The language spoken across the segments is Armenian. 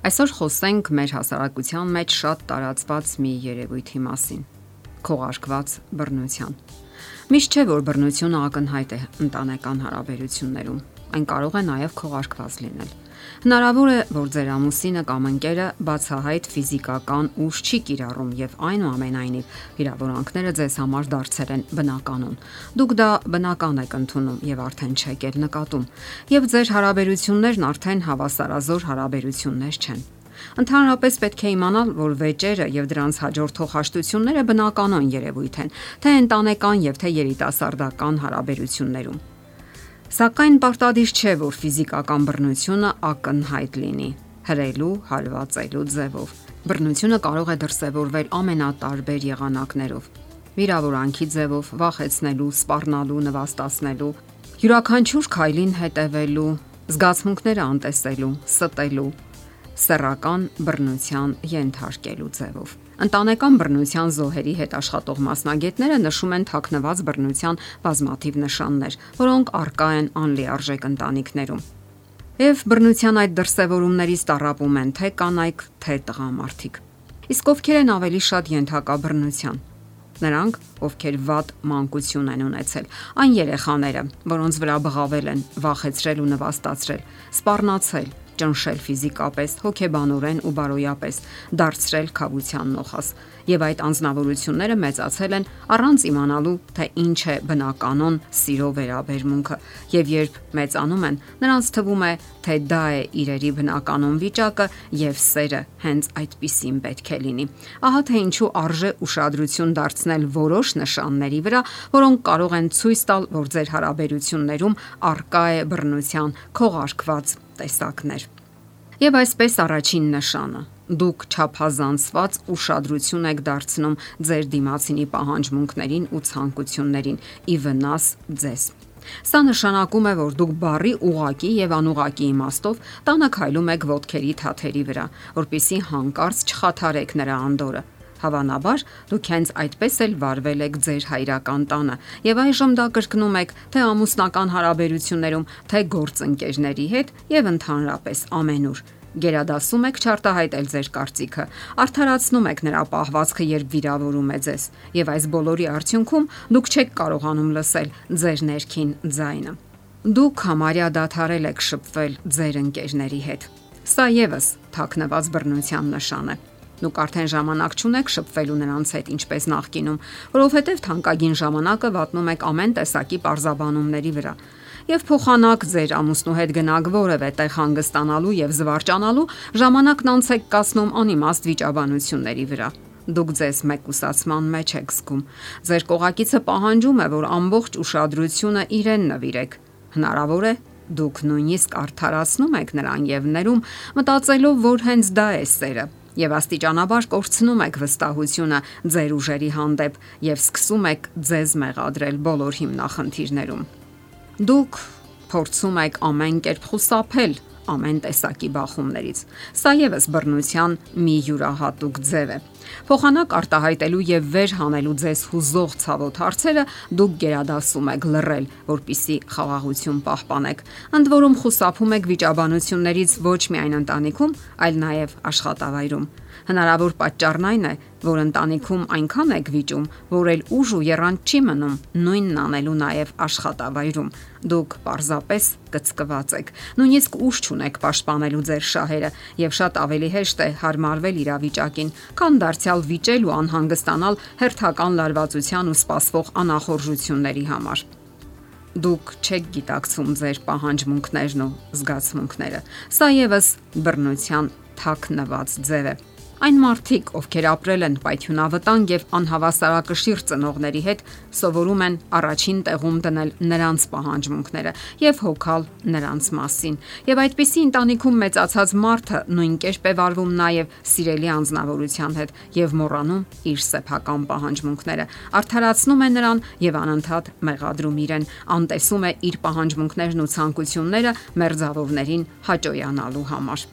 Այսօր խոսենք մեր հասարակության մեջ շատ տարածված մի երևույթի մասին՝ քողարկված բռնության։ Միշտ չէ, որ բռնությունը ակնհայտ է ընտանեկան հարաբերություններում։ Այն կարող է նաև քողարկված լինել։ Հնարավոր է, որ ձեր ամուսինը կամ ընկերը բացահայտ ֆիզիկական ուժ չի կիրառում եւ այնուամենայնիվ վիրավորանքները ձեզ համար դարձել են բնականon։ Դուք դա բնական եք ընդունում եւ արդեն չեք էլ նկատում։ Եվ ձեր հարաբերություններն արդեն հավասարազոր հարաբերություններ չեն։ Ընդհանրապես պետք է իմանալ, որ վեճերը եւ դրանց հաջորդող հաշտությունները բնականon երևույթ են, թե ընտանեկան եւ թե երիտասարդական հարաբերություններում։ Սակայն պարտադիր չէ, որ ֆիզիկական բռնությունը ակնհայտ լինի հրելու, հարվածելու ձևով։ Բռնությունը կարող է դրսևորվել ամենատարբեր եղանակներով՝ վիրավորանքի ձևով, վախեցնելու, սպառնալու, նվաստացնելու, յուրաքանչյուր քայլին հետևելու, զգացմունքները անտեսելու, ստելու, սեռական բռնության ենթարկելու ձևով։ Ընտանեկան բռնության զոհերի հետ աշխատող մասնագետները նշում են թաքնված բռնության բազմաթիվ նշաններ, որոնք առկա են անլիարժեք ընտանիքներում։ Եվ բռնության այդ դրսևորումներից տարապում են թե կանայք, թե տղամարդիկ։ Իսկ ովքեր են ավելի շատ ենթակա բռնության։ Նրանք, ովքեր վատ մանկություն են ունեցել, այն երեխաները, որոնց վրա բղավել են, վախեցրել ու նվաստացրել, սպառնացել, ճնշել ֆիզիկապես, հոգեբանորեն ու բարոյապես, դարձրել խավության նոխազ, եւ այդ անznավորությունները մեծացել են առանց իմանալու, թե ինչ է բնականon սիրո վերաբերմունքը, եւ երբ մեծանում են, նրանց թվում է, թե դա է իրերի բնականon վիճակը եւ սերը հենց այդպիսին պետք է լինի։ Ահա թե ինչու արժե ուշադրություն դարձնել որոշ նշանների վրա, որոնք կարող են ցույց տալ, որ ձեր հարաբերություններում արկա է բռնության քողարկված տեսակներ։ Եվ այսպես առաջին նշանը. Դուք ճափազանցված ուշադրություն եք դարձնում ձեր դիմացինի պահանջմունքներին ու ցանկություններին՝ ի վնաս ձեզ։ Սա նշանակում է, որ դուք բարի ուղակի եւ անուղակի իմաստով տանը քայլում եք ոտքերի թաթերի վրա, որpիսի հանկարծ չխաթարեք նրա անդորը։ Հավանաբար դուք հենց այդպես էլ վարվել եք ձեր հայրական տանը եւ այժմ դա կրկնում եք թե ամուսնական հարաբերություններում, թե գործընկերների հետ եւ ընդհանրապես ամենուր Գերադասում եք չարտահայտել ձեր կարծիքը, արդարացնում եք նրա պահվածքը, երբ վիրավորում է ձեզ, եւ այս բոլորի արդյունքում դուք չեք կարողանում լսել ձեր ներքին ձայնը։ Դուք համարյա դադարել եք շփվել ձեր ընկերների հետ։ Սա եւս թաքնված բռնության նշան է։ Դուք արդեն ժամանակ չունեք շփվելու նրանց հետ ինչպես նախկինում, որովհետև թանկագին ժամանակը վատնում եք ամեն տեսակի parzabanumների վրա եւ փոխանակ ձեր ամուսնու հետ գնաք որևէ տեղ հանգստանալու եւ զվարճանալու, ժամանակն անց եք կասնում անիմաստ վիճաբանությունների վրա դուք ձեզ մեկուսացման մեջ եք զգում։ Ձեր կողակիցը պահանջում է, որ ամբողջ ուշադրությունը իրեն նվիրեք։ Հնարավոր է դուք նույնիսկ արդարացնում եք նրան եւ ներում, մտածելով, որ հենց դա է սերը եւ աստիճանաբար կորցնում եք վստահությունը ձեր ուժերի հանդեպ եւ սկսում եք ձեզ մեղադրել բոլոր հիմնախնդիրներում։ Դուք փորձում եք ամեն կերպ խուսափել ամեն տեսակի բախումներից։ Սա եւս բռնության մի յուրահատուկ ձև է։ Փոխանակ արտահայտելու եւ վեր հանելու ձեզ հուզող ցավոտ հարցերը դուք գերադասում եք լռել, որpիսի խաղաղություն պահպանեք։ Ընդ որում խուսափում եք վիճաբանություններից ոչ միայն ընտանիքում, այլ նաեւ աշխատավայրում։ Հնարավոր պատճառն այն է, որ ընտանիքում այնքան եք վիճում, որ էլ ուժ ու երանգ չի մնում նույնն անելու նաև աշխատավայրում։ Դուք parzapes կծկված եք։ Նույնիսկ ուժ չունեք պաշտպանելու ձեր շահերը եւ շատ ավելի հեշտ է հարմարվել իրավիճակին, քան դարձյալ վիճել ու անհանգստանալ հերթական լարվածության ու սպասվող անախորժությունների համար դուք չեք գիտակցում ձեր պահանջմունքներն ու զգացմունքները։ Սա եւս բռնության թակ նված ձև է։ Այն մարդիկ, ովքեր ապրել են պայթյունավտանգ եւ անհավասարակշիռ ծնողների հետ, սովորում են առաջին տեղում դնել նրանց պահանջմունքները եւ հոգալ նրանց մասին։ Եվ այդպիսի ընտանիքում մեծացած մարդը նույն կերպ է վարվում նաեւ սիրելի անznավորության հետ եւ մոռանում իր սեփական պահանջմունքները։ Արդարացնում է նրան եւ անընդհատ մեղադրում իրեն, անտեսում է իր պահանջմունքներն ու ցանկությունները մերձավորներին հաճոյանալու համար։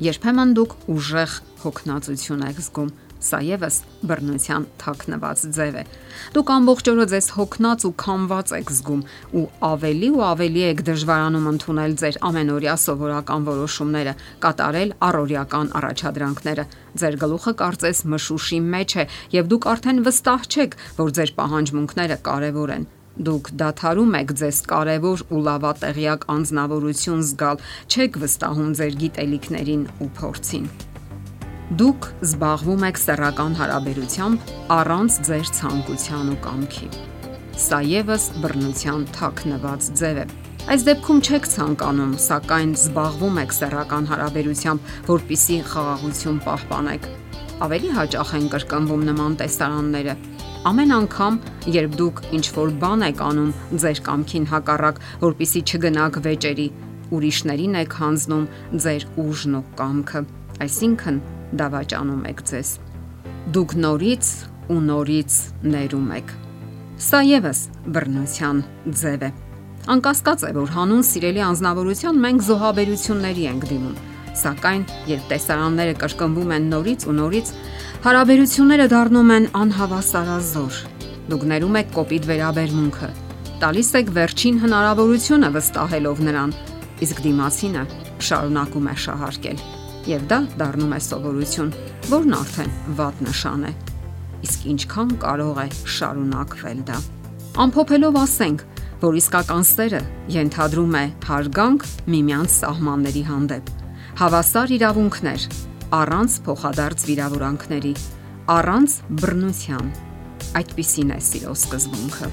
Երբեմն դուք ուժեղ հոգնածություն եք զգում, Սա եւս բռնության թաքնված ձև է։ Դուք ամբողջ օրը ձեզ հոգնած ու քամված եք զգում ու ավելի ու ավելի եք դժվարանում ընդունել ձեր ամենօրյա սովորական որոշումները, կատարել առօրյական առաջադրանքները։ Ձեր գլուխը կարծես մշուշի մեջ է եւ դուք արդեն վստահ չեք, որ ձեր պահանջմունքները կարեւոր են։ Դուք դադարում եք ձեզ կարևոր ու լավատեղյակ անznավորություն զգալ, չեք վստահում ձեր գիտելիքներին ու փորձին։ Դուք զբաղվում եք սեռական հարաբերությամբ առանց ձեր ցանկության ու կամքի։ Սա եւս բռնության թաքնված ձև է։ Այս դեպքում չեք ցանկանում, սակայն զբաղվում եք սեռական հարաբերությամբ, որpիսի խաղաղություն պահպանեք։ Ավելի հաճախ են կրկնվում նման տեսարանները։ Ամեն անգամ, երբ դուք ինչ-որ բան եք անում ձեր կամքին հակառակ, որpիսի չգնաք վեճերի, ուրիշներին եք հանձնում ձեր ուժն ու կամքը։ Այսինքն դավաճանում եք ձեզ։ Դուք նորից ու նորից ներում եք։ Սա եւս բռնության ձև է։ Անկասկած է, որ հանուն սիրելի անznավորության մենք զոհաբերությունների ենք դիմում, սակայն երբ տեսարանները կրկնվում են նորից ու նորից, հարաբերությունները դառնում են անհավասարազոր։ Դուք ներում եք կոպիտ վերաբերմունքը, տալիս եք վերջին հնարավորությունը վստահելով նրան, իսկ դիմացինը շարունակում է շահարկել եւ դա դառնում է սովորություն, որն արդեն վատ նշան է։ Իսկ ինչքան կարող է շարունակվել դա։ Ամփոփելով ասենք, որ իսկական սերը ենթադրում է հարգանք միմյանց սահմանների հանդեպ, հավասար իրավունքներ, առանց փոխադարձ վիրավորանքների, առանց բռնության։ Այդպիսին է սիրո սկզբունքը։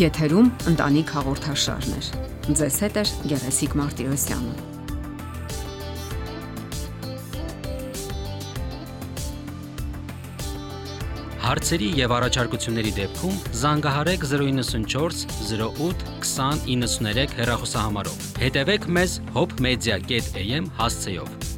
Եթերում ընտանիք հաղորդաշարն է։ Ձեզ հետ է Գեղեցիկ Մարտիրոսյանը։ Հարցերի եւ առաջարկությունների դեպքում զանգահարեք 094 08 2093 հեռախոսահամարով։ Հետևեք մեզ hopmedia.am հասցեով։